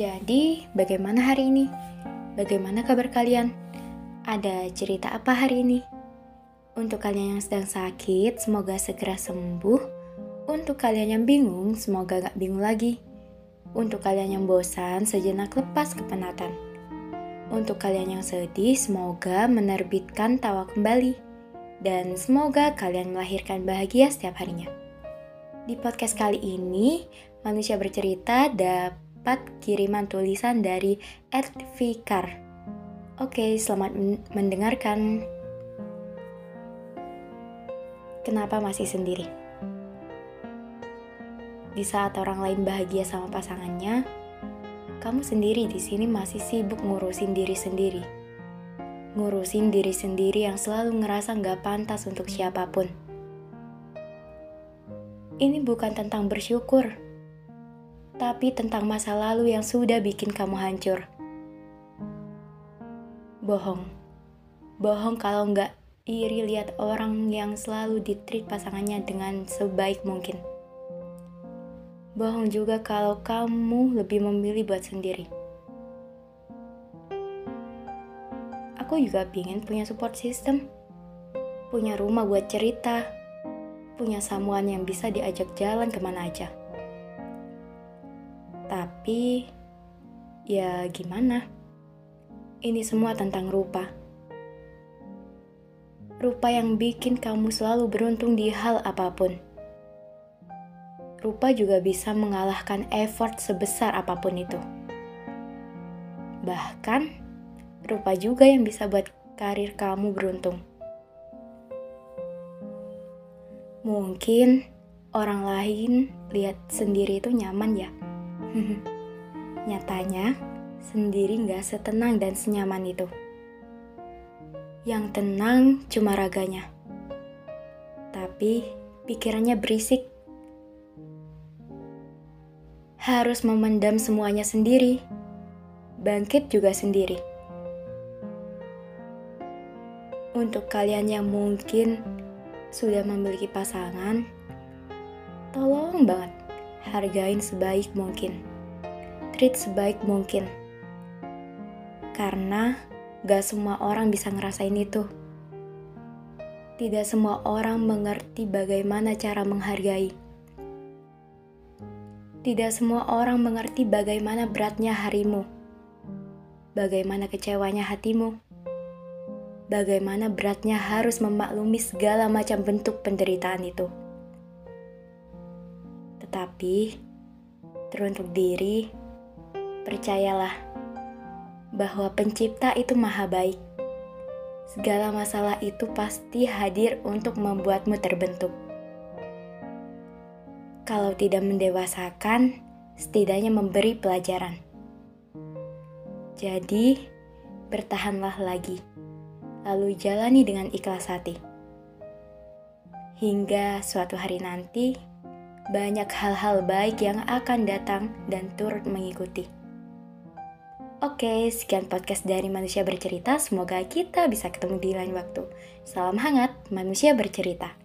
Jadi, bagaimana hari ini? Bagaimana kabar kalian? Ada cerita apa hari ini? Untuk kalian yang sedang sakit, semoga segera sembuh. Untuk kalian yang bingung, semoga gak bingung lagi. Untuk kalian yang bosan, sejenak lepas kepenatan. Untuk kalian yang sedih, semoga menerbitkan tawa kembali. Dan semoga kalian melahirkan bahagia setiap harinya. Di podcast kali ini, manusia bercerita dapat kiriman tulisan dari Ed Fikar. Oke, selamat mendengarkan. Kenapa masih sendiri? Di saat orang lain bahagia sama pasangannya, kamu sendiri di sini masih sibuk ngurusin diri sendiri. Ngurusin diri sendiri yang selalu ngerasa nggak pantas untuk siapa pun. Ini bukan tentang bersyukur, tapi tentang masa lalu yang sudah bikin kamu hancur. Bohong. Bohong kalau nggak iri lihat orang yang selalu ditreat pasangannya dengan sebaik mungkin. Bohong juga kalau kamu lebih memilih buat sendiri. Aku juga pingin punya support system, punya rumah buat cerita, punya samuan yang bisa diajak jalan ke mana aja. Tapi, ya gimana? Ini semua tentang rupa. Rupa yang bikin kamu selalu beruntung di hal apa pun. Rupa juga bisa mengalahkan effort sebesar apa pun itu. Bahkan, rupa juga yang bisa buat karir kamu beruntung. Mungkin orang lain lihat sendiri itu nyaman ya Nyatanya, sendiri gak setenang dan senyaman itu. Yang tenang cuma raganya. Tapi pikirannya berisik. Harus memendam semuanya sendiri. Bangkit juga sendiri. Untuk kalian yang mungkin sudah memiliki pasangan, tolong banget hargain sebaik mungkin, treat sebaik mungkin. Karena gak semua orang bisa ngerasain itu. Tidak semua orang mengerti bagaimana cara menghargai. Tidak semua orang mengerti bagaimana beratnya harimu, bagaimana kecewanya hatimu, bagaimana beratnya harus memaklumi segala macam bentuk penderitaan itu. Tetapi, teruntuk diri, percayalah bahwa pencipta itu maha baik. Segala masalah itu pasti hadir untuk membuatmu terbentuk. Kalau tidak mendewasakan, setidaknya memberi pelajaran. Jadi, bertahanlah lagi, lalu jalani dengan ikhlas hati. Hingga suatu hari nanti, banyak hal-hal baik yang akan datang dan turut mengikuti. Oke, sekian podcast dari Manusia Bercerita. Semoga kita bisa ketemu di lain waktu. Salam hangat, Manusia Bercerita.